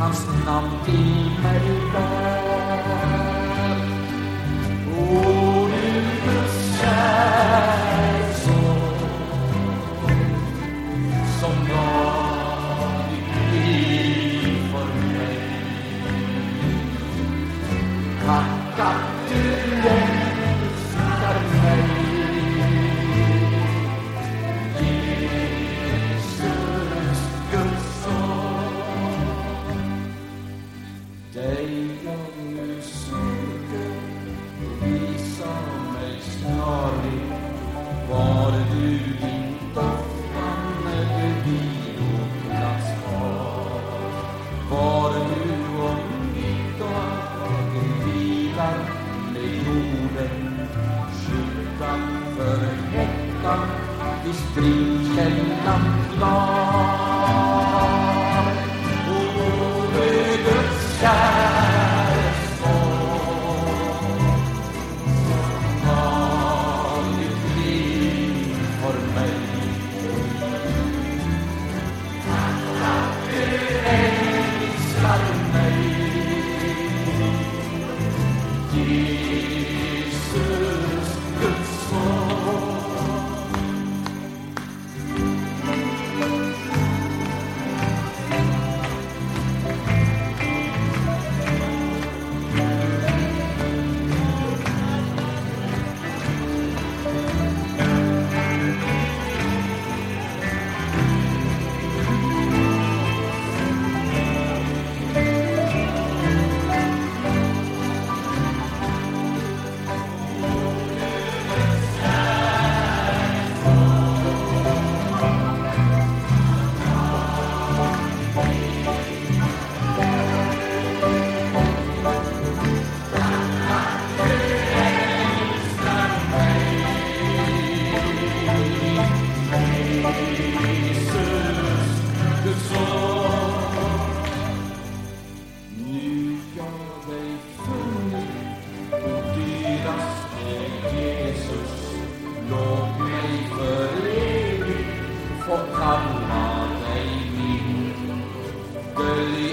I'm khi mây bay Dig jag nu söker, visa mig snarligt var du din doftan eller viloplats har. Var du om mitt dagen vilar med jorden, skyltan för häckan vid springkällan klar.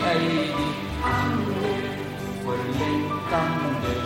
بأيدي حمد كل تملك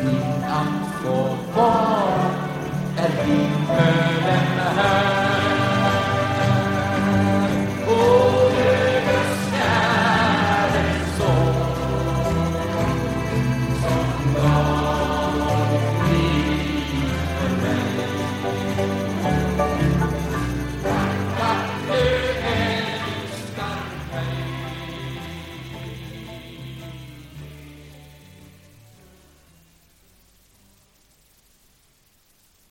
die Angst vor Gott, er liebt